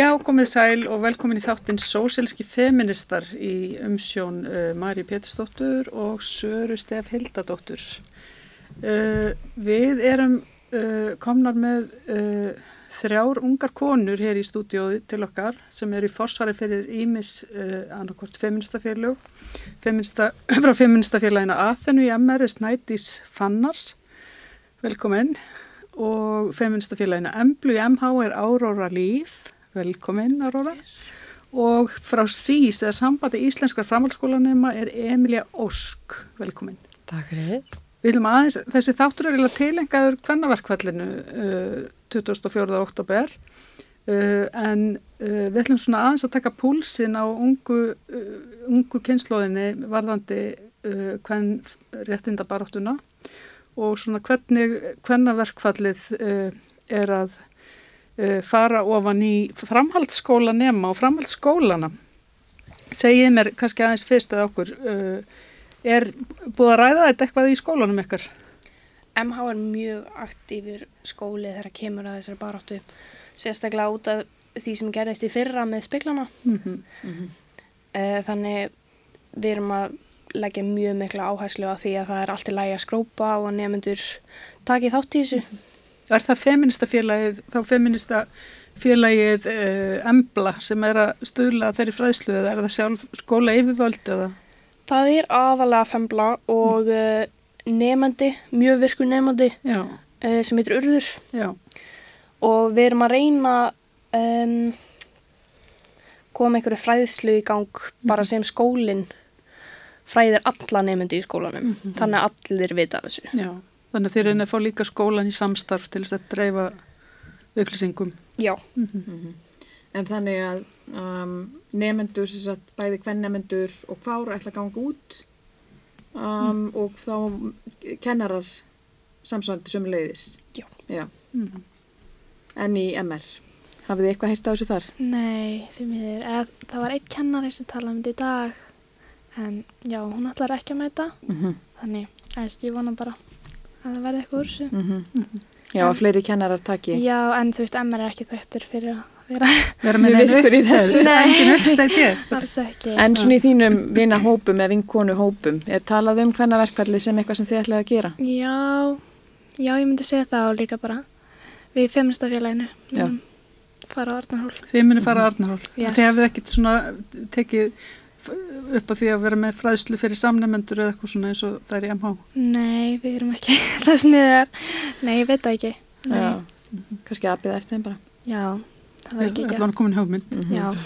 Já, komið sæl og velkomin í þáttinn Sósélski feministar í umsjón uh, Mari Pétursdóttur og Söru Stef Hildadóttur. Uh, við erum uh, komnar með þrjár ungar konur hér í stúdióði til okkar sem eru í forsvari fyrir Ímis annarkort feministafélög feminista, frá feministafélagina Aþenu í MR Snædís Fannars, velkomin. Og feministafélagina Emblu í MH er Áróra Líf Velkomin, Aurora. Og frá SÍS, eða sambandi íslenskar framhaldsskólanema, er Emilia Ósk. Velkomin. Takk fyrir. Við viljum aðeins, þessi þáttur er eiginlega tilengaður kvennaverkvallinu uh, 24. oktober, uh, en uh, við ætlum svona aðeins að taka púlsin á ungu, uh, ungu kynnslóðinni varðandi hvern uh, réttindabaráttuna og svona hvernig kvennaverkvallið uh, er að uh, fara ofan í framhaldsskóla nema og framhaldsskólana segið mér kannski aðeins fyrst eða okkur uh, er búið að ræða þetta eitthvað í skólanum ykkar? MH er mjög aktífur skóli þegar kemur að þessari baráttu sérstaklega út af því sem gerðist í fyrra með spiklana Mm -hmm. Mm -hmm. þannig við erum að leggja mjög mikla áherslu á því að það er allt í lægi að skrópa og nefnendur taki þátt í þessu Er það feministafélagið, þá feministafélagið uh, Embla sem er að stuðla þeirri fræðslu eða er það sjálf skóla yfirvöld eða? Það er aðalega Fembla og uh, nefandi, mjög virkur nefandi uh, sem heitir Urður. Já, og við erum að reyna um, koma einhverju fræðslu í gang bara sem skólinn fræðir alla nefndi í skólanum. Þannig að allir vita af þessu. Já. Þannig að þeir reyna að fá líka skólan í samstarf til þess að dreifa upplýsingum. Já, En þannig að um, nefendur, sem sagt, bæði hvern nefendur og hvar ætla að ganga út um, og þá kennarar samsvandi sömuleiðis. Já. Já. Mhm. En í MR, hafið þið eitthvað heyrt á þessu þar? Nei, því miður. Það var einn kennari sem talaði um þetta í dag. En já, hún ætlar ekki að mæta. Mm -hmm. Þannig, eðst, ég vona bara að það verði eitthvað úr þessu. Já, að fleiri kennarar taki. Já, en þú veist, MR er ekki þauttur fyrir að vera Vera neina virkur í þessu. Nei. engin uppstæð hér. alls ekki. En svona í þínum vina hópum eða vinkonu hópum, er talað um hvenna verkfallið sem eitthvað sem þið ætlaði að gera? Já, já, ég myndi segja það og líka bara við feministafélaginu. Fara á Arnarhól. Þið munir fara að Arnarhól. Yes. Þið hafið ekkit svona tekið upp á því að vera með fræðslu fyrir samnefnendur eða eitthvað svona eins og það er í MH. Nei, við erum ekki þess niður. Nei, ég veit það ekki. Nei. Já. Kannski aðbyrða eftir þeim bara. Já, það var ekki Það ekki. var komin hugmynd. Já,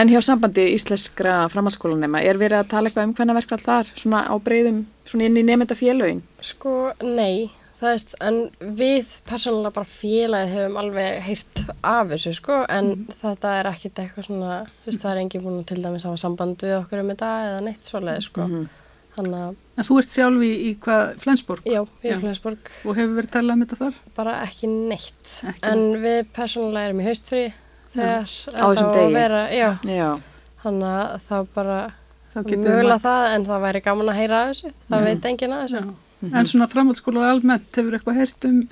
En hjá sambandi íslenskra framhaldsskólanema, er verið að tala eitthvað um hvenna verkfall þar, svona á breyðum, svona inn í nefndafélögin? Sko, nei, það veist, en við persónulega bara félagið hefum alveg heyrt af þessu, sko, en þetta er ekkit eitthvað svona, þú veist, það er engin búin að til dæmis hafa samband við okkur um þetta eða neitt svoleið, sko. Mhm. Þannig að, En þú ert sjálf í, í hvað, Flensborg já, Já. erum Flensborg, og hefur verið talað um þetta þar? bara ekki neitt. Ekki en við persónulega erum í haustfrí þegar Á þessum það á degi. að vera, já, Já, þannig að bara, Þá mögulega mætt. það, en það væri gaman að heyra af þessu, það veit enginn að þessu. Já. En svona framhaldsskólar almennt, hefur eitthvað heyrt um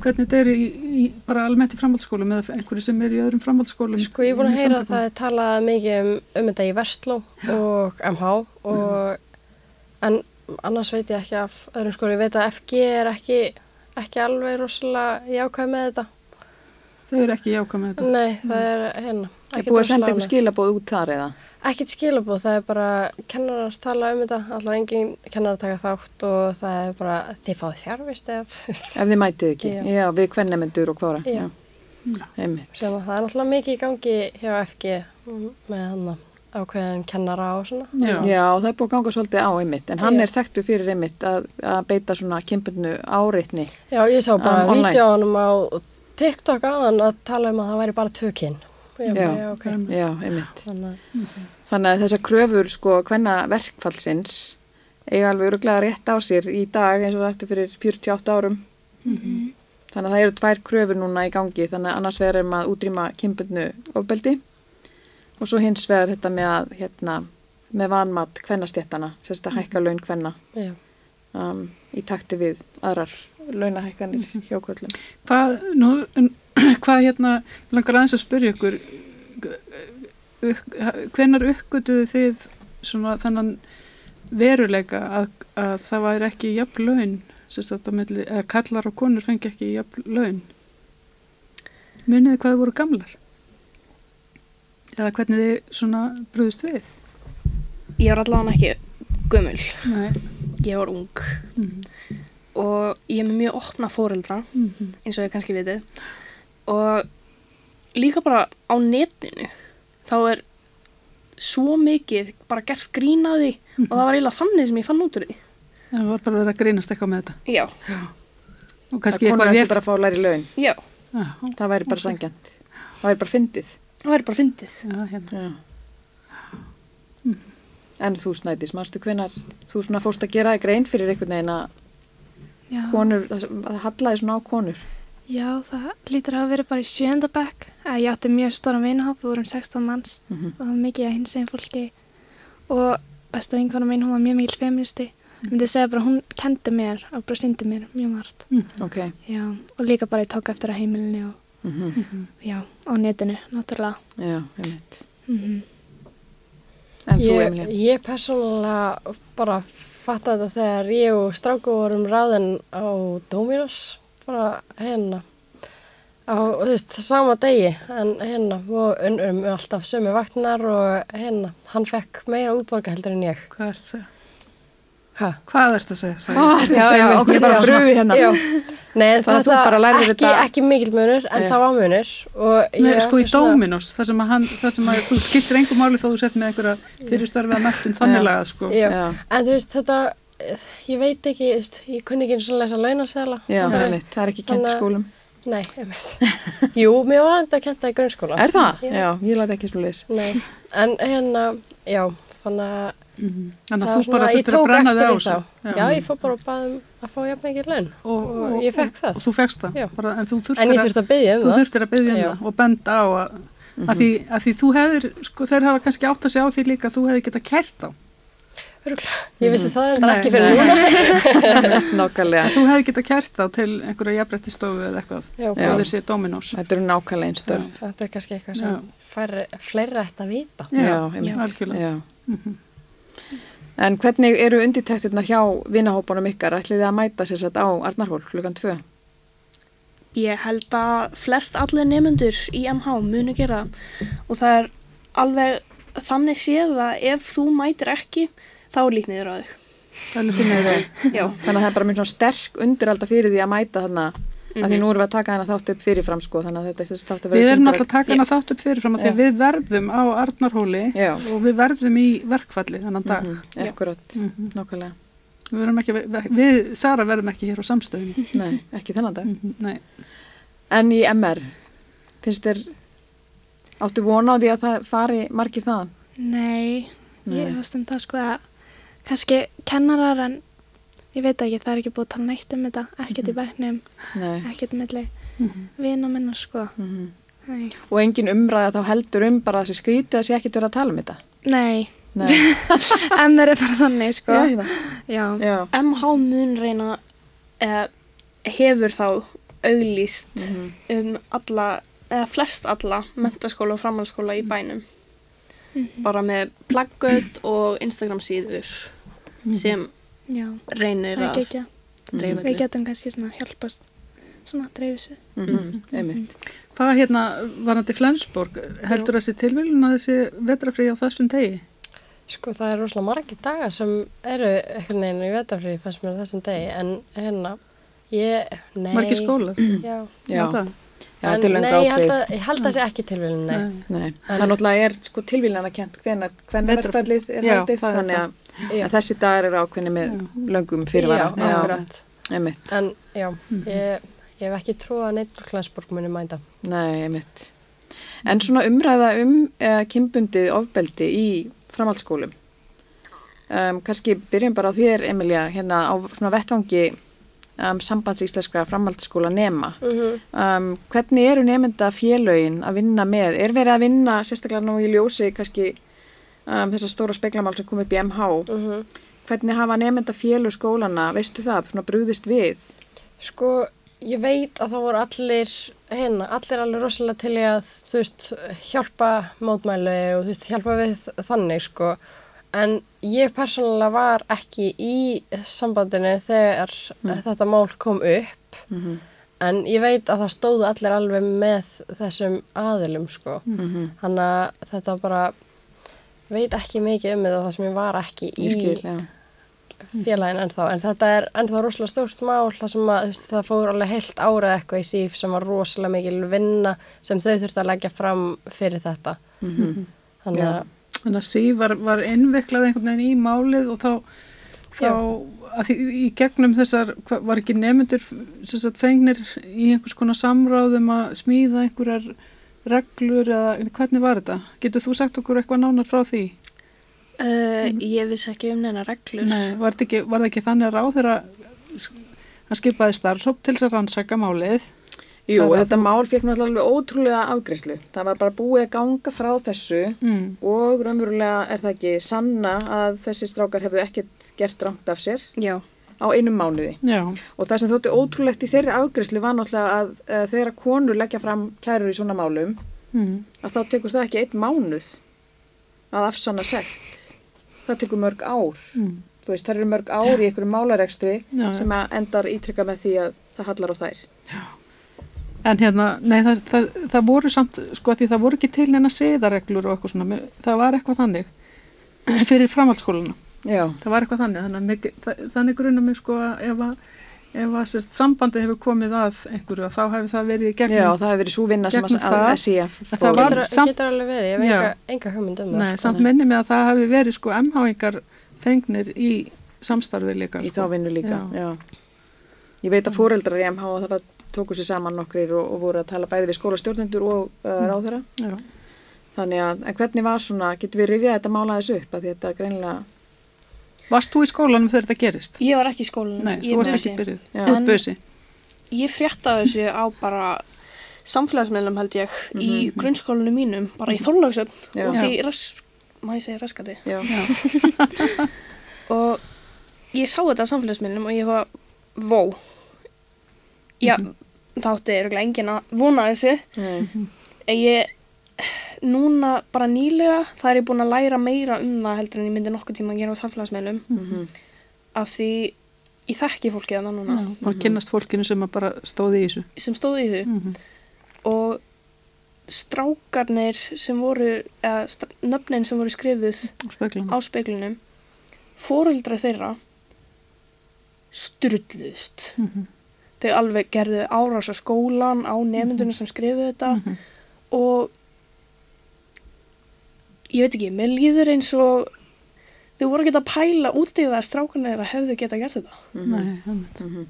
hvernig þetta er í, í, bara almennt í framhaldsskólum eða einhverju sem er í öðrum framhaldsskólum? Sko ég er búin að heyra að það er talað mikið um, um þetta í Vestló og MH og en annars veit ég ekki af öðrum skóli, ég veit að FG er ekki, ekki alveg rosalega jákvæð með þetta. Þau eru ekki jákvæð með þetta. Nei, það er hérna. er ekkert búið að senda ánægð. skilabóð út þar eða? Ekkert skilabóð, það er bara kennarar tala um þetta, allar engin kennarar taka þátt og það er bara, þið fáið fjárvist ef, Ef þið mætið ekki? Já. Já, við hvern nefndur og hvora? Já. Einmitt. sem að það er náttúrulega mikið í gangi hjá FG með hann ákveðin kennara og svona. Já. Já, það er búið að ganga svolítið á einmitt, en hann Já. er þekktu fyrir einmitt að, að beita svona kempinu áreitni. Já, ég sá bara Um, um, vídjónum á TikTok aðan að tala um að það væri bara tvökinn. Já. já, ok. Já, einmitt. Þannig að, Þannig að þessar kröfur, sko, hvenna verkfallsins eiga alveg öruglega rétt á sér í dag eins og það eftir fyrir 48 árum. Þannig að það eru tvær kröfur núna í gangi, þannig að annars er maður að útrýma kynbundnu ofbeldi og svo hins vegar þetta með að, hérna, með vanmat hvennastjéttana, sérst að hækka laun hvenna um, í takti við aðrar launahækkanir hjá kvöllum. Hvað, nú, en hvað hérna, langar aðeins að spyrja ykkur, hvenar uppgötuðu þið svona þennan veruleika að, að það væri ekki jafn laun, milli, eða kallar og konur fengi ekki jafn laun? Muniði hvað voru gamlar? Eða hvernig þið svona brúðist við? Ég var allavega ekki gömul, Nei. ég var ung Mm og ég er með mjög opna fóreldra -hmm. eins og ég kannski vitið og líka bara á netinu þá er svo mikið bara gert grínaði og það var eiginlega þannig sem ég fann út úr því Það var bara verið að grínast eitthvað með þetta. Já, Og Það kannski eitthvað ekki bara að fá læri laun. já, Já, Það væri bara sangjant. Það væri bara fyndið. það væri bara fyndið já, hérna. Já. En þú snædis, mannstu hvenar þú svona fórst að gera grein fyrir einhvern veginn að Já, konur, að það hallaði svona á konur. já, það lítur að hafa verið bara í sjönda bekk. Eh, Ég átti mjög stóran vinahóp, við vorum 16 manns Mhm. og það var mikið að hins einn fólki og besta vinkona mín, hún var mjög mikil feministi. Ég myndi segja bara, hún kendi mér og bara syndi mér mjög margt. Ok. Já, og líka bara ég tók eftir að heimilinu og Mm já, á netinu, náttúrulega. Já, einmitt. Mm En þú, Ég, Emilia? ég persónulega bara fatta þetta þegar ég og stráku vorum ráðin á Dominos, bara hérna á, þú veist, sama degi en hérna, og unnum alltaf sömu vaknar og hérna, hann fekk meira útborga heldur en ég. Hvað er það? Ha? Hvað ert að segja? Hvað ég? ertu að segja? Okkur er bara já. bröði hérna. Já, nei, en að bara lærðir ekki, þetta- ekki mikill munur, en það var munur. og Nei, ég sko í er svona- Dominos, þar sem að, hann, þar sem að þú skiptir engum máli þó þú sett með einhverja fyrirstörfið að mertum þannig lagað sko. Já. En þú veist, þetta, ég veit ekki, ég kunni ekki eins og lesa launasela. já, Það er-. Það er ekki kent að- skólum. Nei, einmitt. Jú, mér var þetta að kenta í grunnskóla. Er það? Já. Já, ég lærði ekki svo leis. Nei, en hérna, já, þannig að Mhm. Þannig það að þú bara ég þurftir að brenna þig á þessu. Já, ég fór bara að baða um að fá jafn mikið laun og, og ég fekk það. Og þú fekkst það, Já. bara, en þú ég að, þurfti að byggja um þú það. þurftir að byggja um Já. það og benda á að, að, því, að því þú hefur, sko þeir hafa kannski átt að segja á því líka að þú hefði getað kært á. Örugglega. Ég vissi það Nei, reyndar ekki fyrir núna. Nákvæmlega. Þú hefði getað kært á til einhverja jafnrættistofu eða eitthvað, Já, Já. þeir séu Dominos. Þetta eru nákvæmlega einn störf. þetta er kannski eitthvað Já. sem færri, fleiri ætti að vita. Já, algjörlega. En hvernig eru undirtæktirnar hjá vinahópunum ykkar? Ætlið þið að mæta sér sett á Arnarhól klukkan tvö? Ég held að flest allir nefnendur í MH munu gera það og það er alveg þannig séð að ef þú mætir ekki þá er líkniður á er. Já, Þannig að það er bara mjög sterk undiralda fyrir því að mæta þarna. Mm Mhm. Því nú erum við að taka hana þátt upp fyrirfram sko, þannig að þetta þessi þátt að Við vera erum sýndur alltaf að taka hana þátt upp fyrirfram að því að við verðum á Arnarhóli Já. og við verðum í verkfalli þennan dag. Mhm, Akkurat, Mhm. nákvæmlega. Við, verðum ekki, við, við, Sara, verðum ekki hér á samstöðinu. Nei, ekki þennan dag. Mhm, Nei. En í MR, finnst þér, áttu vona á því að það fari margir þaðan? Nei, Nei. ég veist um það sko að kannski kennarar en ég veit ekki, það er ekki búið að tala neitt um þetta, ekkert í bæknum, Nei. ekkert milli Mhm. vina minna sko. Mm Nei, Og engin umræða þá heldur um bara þessi skrítið að sé ekkert verið að tala um þetta? Nei. Nei. en það er bara þannig sko. Já, hérna. Já, Já. MH mun reyna eða hefur þá auglýst Mhm. um alla, eða flest alla mentaskóla og framhaldsskóla í bænum bara með plaggöt og Instagram síður sem já, reynir að ekki ekki. dreifa Við getum kannski svona hjálpast, svona dreifis við. Mhm, Einmitt. Hvað hérna var þetta í Flensborg? Heldur þessi tilvílun að þessi vetrafrí á þessum degi? Sko það er rosalega margir dagar sem eru einhvern veginn í vetafrí fannst mér á þessum degi en hérna ég, nei Margir skólar? Já, Já, það? Já, en þetta nei, ég held að, að það sé ekki tilvílun, nei. Nei, En- það náttúrulega er sko tilvílana kent hvenar, hvenar Vetra- verkfallið er Já, er þannig að Já. þessi dagar eru ákveðni með löngum fyrirvara. Já, akkurat. En já, Mhm. ég, ég hef ekki trú að neitt úr Klensborg muni mæta. Nei, einmitt. En svona umræða um uh, kynbundið ofbeldi í framhaldsskólum. Um, kannski byrjum bara á þér, Emilia, hérna á svona vettvangi um, sambandsíslenskra framhaldsskóla nema. Mm Um, hvernig eru nefnda félögin að vinna með? Er verið að vinna sérstaklega nú í ljósi kannski um, þessar stóra speklamál sem kom upp í MH? -hmm. Hvernig hafa nefnda félög skólana, veistu það, svona brúðist við? Sko, ég veit að það voru allir, hérna, allir alveg rosalega til í að, þú veist, hjálpa mótmæli og þú veist, hjálpa við þannig, sko. En ég persónulega var ekki í sambandinu þegar þetta mál kom upp. Mhm. En ég veit að það stóðu allir alveg með þessum aðilum, sko. Mhm. Þannig að þetta bara, veit ekki mikið um það sem ég var ekki í já. félagin ennþá, en þetta er ennþá rosalega stórt mál, það sem að þú veist, það fór alveg heilt árað eitthvað í síf sem var rosalega mikil vinna sem þau þurfti að leggja fram fyrir þetta. Mhm. Þannig Já. að, Þannig að sí var, var innviklað einhvern veginn í málið og þá, þá að því, í gegnum þessar, var ekki sagt fengnir í einhvers konar samráðum að smíða einhverjar reglur eða hvernig var þetta? Getur þú sagt okkur eitthvað nánar frá því? Uh, ég vissi ekki um neina reglur. Nei, var, þetta ekki, var það ekki þannig að ráð þeirra hann skipaði starfsóp til þess að rannsaka málið Jú, að þetta mál fekk náttúrulega alveg ótrúlega afgreyslu. Það var bara búið að ganga frá þessu mm. og raunverulega er það ekki sanna að þessi strákar hefðu ekkert gert rangt af sér Já. Á einum mánuði. Já, Og það sem þótti ótrúlegt í þeirri afgreyslu var náttúrulega að uh, þegar konur leggja fram kærur í svona málum mm. að þá tekur það ekki einn mánuð að afsanna sekt. Það tekur mörg ár. Mm. Veist, það eru mörg ár í einhverju málarekstri Já, sem að endar ítrykka með því að það hallar á þær. En hérna, nei, það, það, það voru samt, sko, því það voru ekki til neina siðareglur og eitthvað svona, með- það var eitthvað þannig fyrir framhaldsskóluna, Já, það var eitthvað þannig, þannig, að það, þannig grunna mig sko að ef að, ef að sérst, sambandi hefur komið að einhverju, þá hefur það verið í gegnum, Já það hefur verið svo vinna sem að, að það. SIF En fór það getur, samt- getur alveg verið, ég veit enga, hugmynd um nei, það. samt minni mig að það hefur verið sko MH-ingar fengnir í samstarfi líka. í sko. þá vinnu líka, Já. já. Ég veit að fóreldrar í MH það var, tóku sér saman nokkrir og, og voru að tala bæði við skólastjórnendur og uh, ráðherra. Já. Þannig að, en hvernig var svona, getur við rifjað þetta mála þessu upp að því þetta greinilega, Varst þú í skólanum þegar þetta gerist? Ég var ekki í skólanum. Nei, þú varst ekki byrjuð, þú ert busi. Ég fréttaði þessu á bara samfélagsmiðlum held ég í Mhm. grunnskólanum mínum, bara í Þorlagsöfn Já. og í ras, má ég segja raskati. já, Já, Og ég sá þetta á samfélagsmiðlum og ég var, vó. Já, þá átti ég enginn að vona þessu. nei, En ég, núna bara nýlega, það er ég búin að læra meira um það heldur en ég myndi nokkuð tíma að gera á samfélagsmiðlum. mhm, Af því ég þekki fólkið þannig núna já, bara kynnast fólkinu sem bara stóði í þessu. sem stóði í þessu. Mm og strákarnir sem voru, eða nöfnin sem voru skrifuð á speiklunum, fóreldra þeirra styrluðust. Mm -hmm. Þau alveg gerðu árás á skólan, á nefndunum sem skrifuð þetta Mhm. og ég veit ekki, mér líður eins og þau voru ekki að pæla út í það að strákarnir þeirra hefðu geta gert þetta. Nei, einmitt. mhm.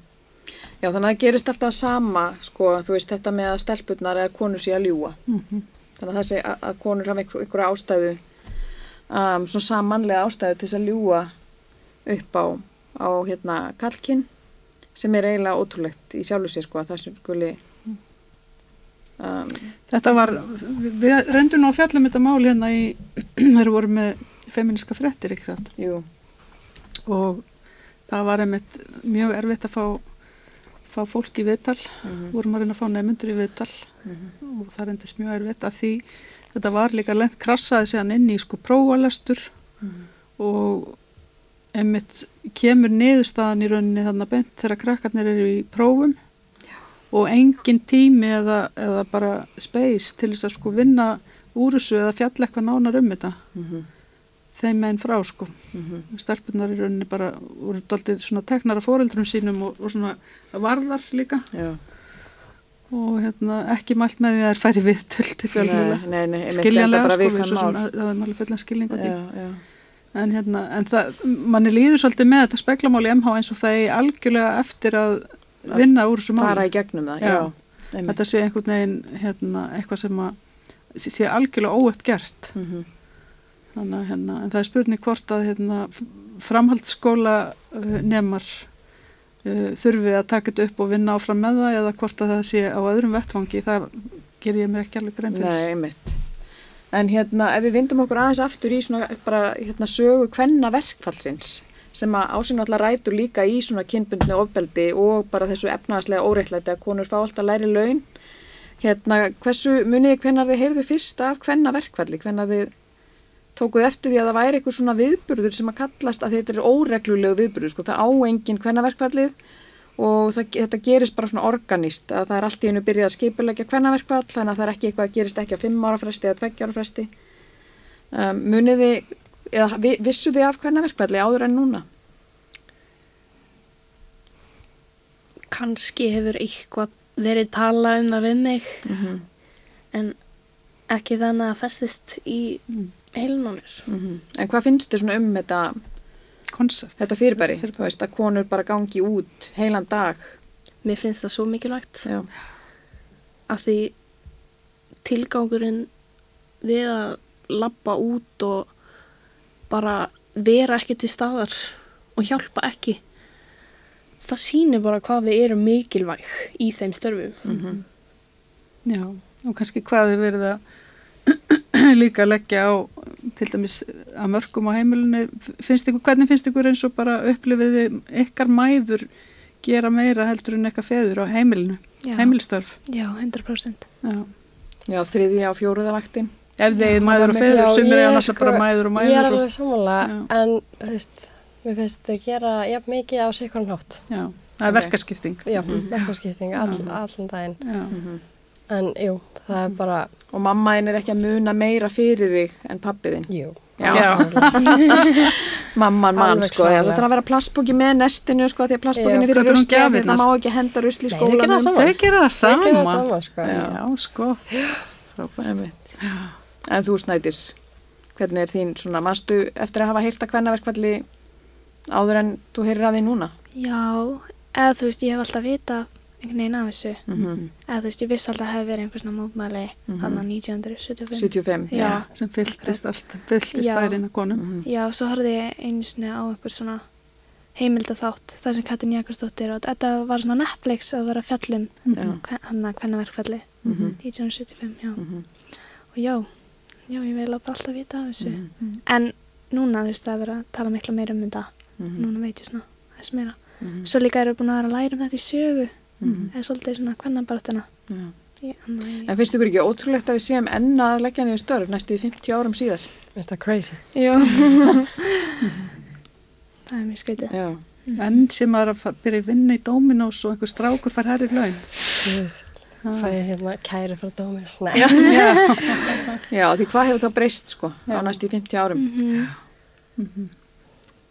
Já, þannig að það gerist alltaf sama, sko, þú veist, þetta með að stelpurnar eða konur sé að ljúa. Mhm. Þannig að það sé að, að konur hafa einhver, einhverja ástæðu, um, svona samanlega ástæðu til þess að ljúa upp á, á hérna, kallkinn, sem er eiginlega ótrúlegt í sjálfu sér, sko, að það sem skuli, um, Þetta var, við við reyndum nú að fjalla um þetta mál hérna í, þeir voru með feministka fréttir, ekki sant? jú, Og það var einmitt mjög erfitt að fá, fá fólk í viðtal, mhm, vorum að reyna að fá nefnundur í viðtal. Mhm, og það reyndist mjög erfitt að því þetta var líka lent krassaði séðan inn í sko prófalestur. Mhm, og einmitt kemur niðurstaðan í rauninni þannig beint þegar krakkarnir eru í prófum og engin tími eða, eða bara space til þess að sko vinna úr þessu eða fjalla eitthvað nánar um þetta. Mhm, þeim meginn frá sko. Mhm, stelpunar í rauninni bara voru doldið svona teknar af foreldrum sínum og, og svona varðar líka. Já, og hérna ekki mælt með því að það er færi viðtöl til fjölmjöla nei, nei, nei, einmitt, skiljanlega sko við viðkvæm svo sem mál. að það er máli fullan skilning á því. Já, já, en hérna, en það, manni líður svolítið með þetta speklamáli MH eins og það er algjörlega eftir Að vinna úr þessu fara máli í gegnum það, Já. já, þetta sé einhvern veginn hérna, eitthvað sem að sé- algjörlega óuppgert. Mhm, þannig að hérna, en það er spurning hvort að hérna, framhaldsskóla uh, nemar uh, þurfi að taka þetta upp og vinna áfram með það eða hvort að það sé á öðrum vettfangi það ger ég mér ekki alveg grein fyrir. Nei, einmitt. En hérna, ef við vindum okkur aðeins aftur í svona bara hérna sögu kvenna verkfallsins, sem að ásinn alltaf rætur líka í svona kynbundni ofbeldi og bara þessu efnaðaslega óreittlæti að konur fá alltaf læri laun. Hérna, hversu muniði hvenær þið heyrðu fyrst af hvenna verkvalli, hvenær þið tókuð eftir því að það væri eitthvað svona viðburður sem að kallast að þetta er óreglulegu viðburður, sko, það á engin hvenna verkvallið og það, þetta gerist bara svona organist að það er allt í einu byrjað að skipulegja hvenna verkvall, þannig að það er ekki eitthvað að gerist ekki á fimm ára fresti eða tveggja ára fresti. Um, muniði, eða vi- vissu þið af hvenna verkvalli áður en núna? Kanski hefur eitthvað verið talað um það við mig Mm -hmm. en ekki þannig að festist í heilin á mér. En hvað finnst þið svona um þetta, koncept. þetta fyrirbæri? Þetta fyrirbæri. Veist að konur bara gangi út heilan dag. Mér finnst það svo mikilvægt Já. af því tilgangurinn við að labba út og bara vera ekki til staðar og hjálpa ekki. Það sýnir bara hvað við erum mikilvæg í þeim störfum. Mm Já, og kannski hvað þið verið að líka leggja á til dæmis að mörgum á heimilinu. Finnst ykkur, hvernig finnst ykkur eins og bara upplifiði ykkar mæður gera meira heldur en eitthvað feður á heimilinu, Já. heimilistörf? Já, 100%. Já, Já, þriðja og fjóruða vaktin. Ef þið mæður og feður sem er náttúrulega bara mæður og Ég er mæður alveg Já. en þú veist, mér finnst þau gera jafn mikið á sig hvern hátt. já, það er verkaskipting Já, Mhm. Já. allan daginn. Já, En jú, það er bara, Og mammaðin er ekki að muna meira fyrir þig en pappiðin. jú. Já. Mamman mann, sko. Það þarf að vera plastbóki með nestinu, sko, því að plastbókin Já, er fyrir gjafirnar? Það má ekki henda rusli í Nei, þau gera það skólanum. saman. þau gera það sama saman, sko. Já, sko Frábært. En þú snætis, hvernig er þín svona, manstu eftir að hafa heyrt að kvennaverkvalli áður en þú heyrir að því núna? Já, eða þú veist, ég hef alltaf vita einhvern veginn af þessu. Mm Eða þú veist, ég vissi alltaf að hefði verið einhver svona mótmæli Mhm. hann að 1975. 75. Já. sem fylltist allt, fylltist Já. bærin að konum Mhm. Já, svo horfði ég einu sinni á einhver svona heimildaþátt, það sem Katrin Jakobsdóttir og þetta var svona Netflix að vera fjallum Já. hann að kvennaverkfalli Mhm. 1975, já. Mhm. Og já, já, ég vil bara alltaf vita af þessu. Mhm. En núna, þú veist, það er verið að tala miklu meira um þetta. Mhm. Núna veit ég svona, þess meira. Mhm. Svo líka eru búin að vera að læra um þetta í sögu, Mhm. eða svolítið svona. Já. Ég, ég, En finnst ykkur ekki ótrúlegt að við séum enn að leggja niður störf næstu í 50 árum síðar? Finnst það crazy. já. það er mjög skrítið. Já. enn sem að byrja að vinna í Dominos og einhver strákur fær herri laun Guð, Fæ ég hérna kæri frá dómir. Nei. Já, því hvað hefur það breyst sko á næstu í 50 árum? Mhm.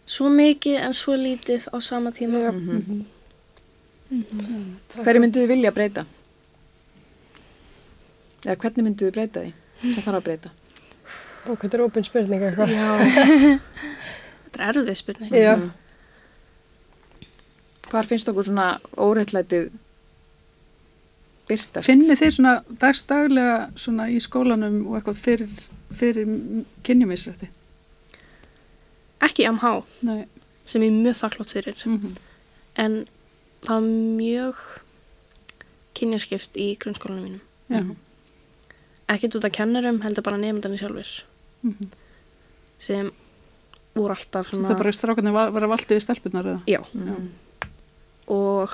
svo mikið en svo lítið á sama tíma Mhm. Hverju myndu þið vilja breyta? Eða hvernig myndu þið breyta því? Það þarf að breyta. Og hvað er ópinn spurning eitthvað? já þetta er erfið spurning Já. Mhm. Hvar finnst okkur svona óreittlætið byrtast? finnir þið svona dagstaglega svona í skólanum og eitthvað fyrir, fyrir kynjamisrætti ekki MH Nei. sem ég er mjög þakklátt fyrir Mm -hmm. en það var mjög kynjaskipt í grunnskólanum mínum Já. ekkert út af kennurum heldur bara nefndanir sjálfur Mm -hmm. sem voru alltaf svona það er bara strákarnir var, var að valdi við stelpunar eða já Mhm. og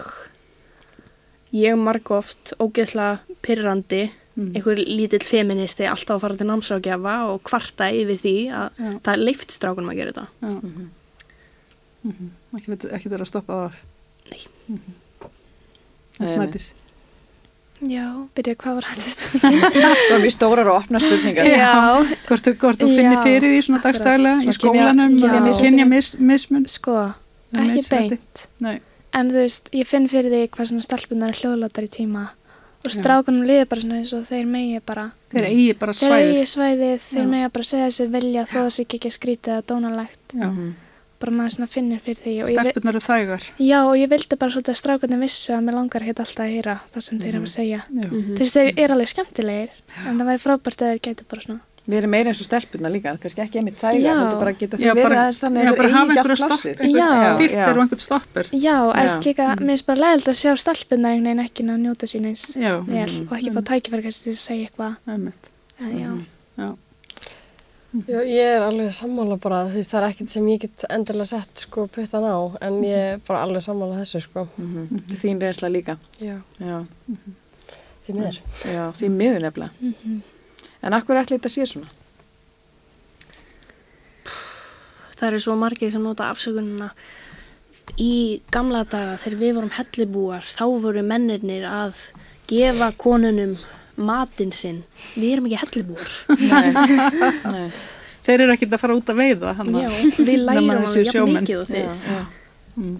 ég marg oft ógeðslega pyrrandi Mm. einhver lítill feministi alltaf að fara til námsrákjafa og kvarta yfir því að Já. það er leift strákunum að gera þetta Já. Mhm. Mm ekki, veit- ekki vera að stoppa það af Nei. mm Nei, nei. snætis Já, byrja, hvað var þetta spurning? Það var mjög stórar og opna spurningar. Já, hvort, þú- hvort þú finnir Já, fyrir því svona dagstaglega í skólanum kynja- mismun sko, ekki beint. Nei. En þú veist, ég finn fyrir því hvað svona stelpunar er hljóðlátar í tíma og Já. strákunum liður bara svona eins og þeir megi bara þeir eigi bara þeir svæðið þeir Já. megi bara segja sér vilja þó sé ekki ekki skrítið eða dónalegt Já. Mhm. bara maður svona finnir fyrir því stelpunar eru þægar já, og ég vildi bara svolítið að strákunum vissu að mér langar ekki alltaf að heyra það sem þeir hafa að segja Já. Mhm. þú veist, þeir eru alveg skemmtilegir en það væri frábært að þeir gætu bara svona Við erum meira eins og stelpuna líka, kannski ekki einmitt þægar, Já. heldur bara geta því Já, verið bara- aðeins þannig já, að bara þeir hafa eigi ekki einhverju allt stopp, plássið. Já. einhvern Já. filter og einhvern stoppur já, Já. eða líka, mér finnst bara leiðilegt að sjá stelpunar einhvern veginn ekki ná að njóta sín eins já, vel og ekki fá tækifæri kannski til að segja eitthvað einmitt eða, já, já. Já, ég er alveg sammála bara, veist, það er ekkert sem ég get endilega sett sko puttan á, en ég er bara alveg sammála þessu sko. Mm -hmm. Þín reynsla líka. Já. Já, Því miður. já því miður nefnilega. En akkur ætli þetta sé svona? Það eru svo margir sem nota afsökununa í gamla daga þegar við vorum hellibúar þá voru mennirnir að gefa konunum matinn sinn. Við erum ekki hellibúar. Nei. Nei. Þeir eru ekkert að fara út að veiða. hann Já, að- við lærum alveg séu jafn mikið og Já, þið. já. Mm.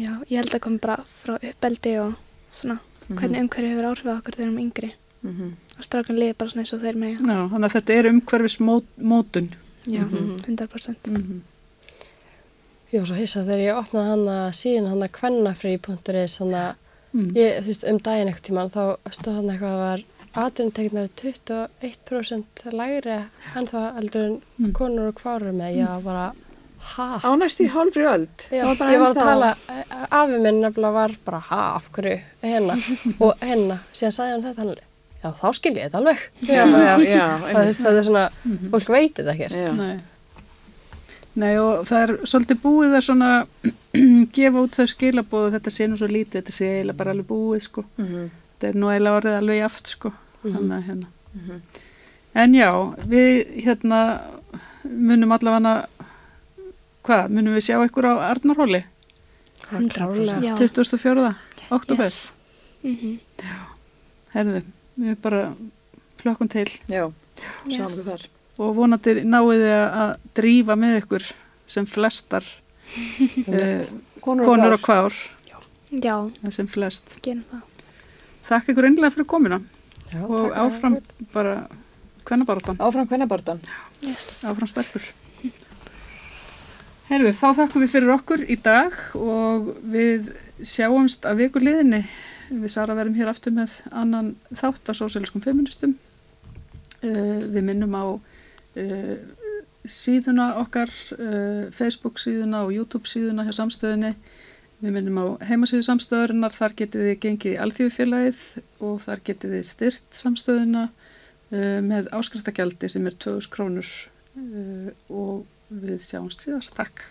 Já, ég held að koma bara frá uppeldi og svona hvernig umhverju hefur áhrif á okkur þegar við erum yngri. Mhm. Og strákan liði bara svona eins og þeir með. Já, þannig að þetta er umhverfis mótun. Já, Mhm. 100%. Mm Ég var svo hissa þegar ég opnaði hann að síðan hann að kvennafrí.is hann að, Mm. ég, þú veist, um daginn ekkert tíman þá stóð hann eitthvað að var atvinnuteknar 21% lægri en það heldur en Mm. konur og kváru með, ég var bara, ha? Á næstu í hálfri öld. Já, ég var að tala, eh, afi minn nefnilega var bara, ha, af hverju, hérna, og hérna, síðan sagði hann þetta, hann, já, þá skil ég þetta alveg. Já, já, já. Það, það er svona, Mhm. fólk veit þetta ekkert. Já. Nei. Nei og það er svolítið búið að svona gefa út þau skilabóð að þetta sé nú svo lítið, þetta sé eiginlega bara alveg búið sko. Mhm. Þetta er nú eiginlega orðið alveg jaft sko. Þannig að hérna. Mhm. En já, við hérna munum allavega hvað, munum við sjá ykkur á Arnarhóli 100%. Já. 24. oktober. Yes. Mhm. Herðu, við bara plökkum til Já, Yes. við þar. og vonandi náið þið að- að drífa með ykkur sem flestar uh, Konur, konur og kvár, sem flest. Þakka ykkur einlega fyrir komina Já, og áfram bara kvennabaratan, Áfram kvennabartan. Yes. áfram stelpur. Herðu, þá þakkum við fyrir okkur í dag og við sjáumst að viku liðinni. Við Sara verðum hér aftur með annan þátt af sósíaliskum feministum. Uh, við minnum á uh, síðuna okkar, uh, Facebook síðuna og YouTube síðuna hjá samstöðinni. Við minnum á heimasíðu samstöðurinnar, þar getið þið gengið í alþjóðfélagið og þar getið þið styrt samstöðuna uh, með áskriftakjaldi sem er 2000 krónur og við sjáumst síðar. Takk.